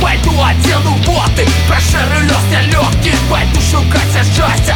Пойду одену боты, прошарю лёс я легкий Пойду шукать счастье.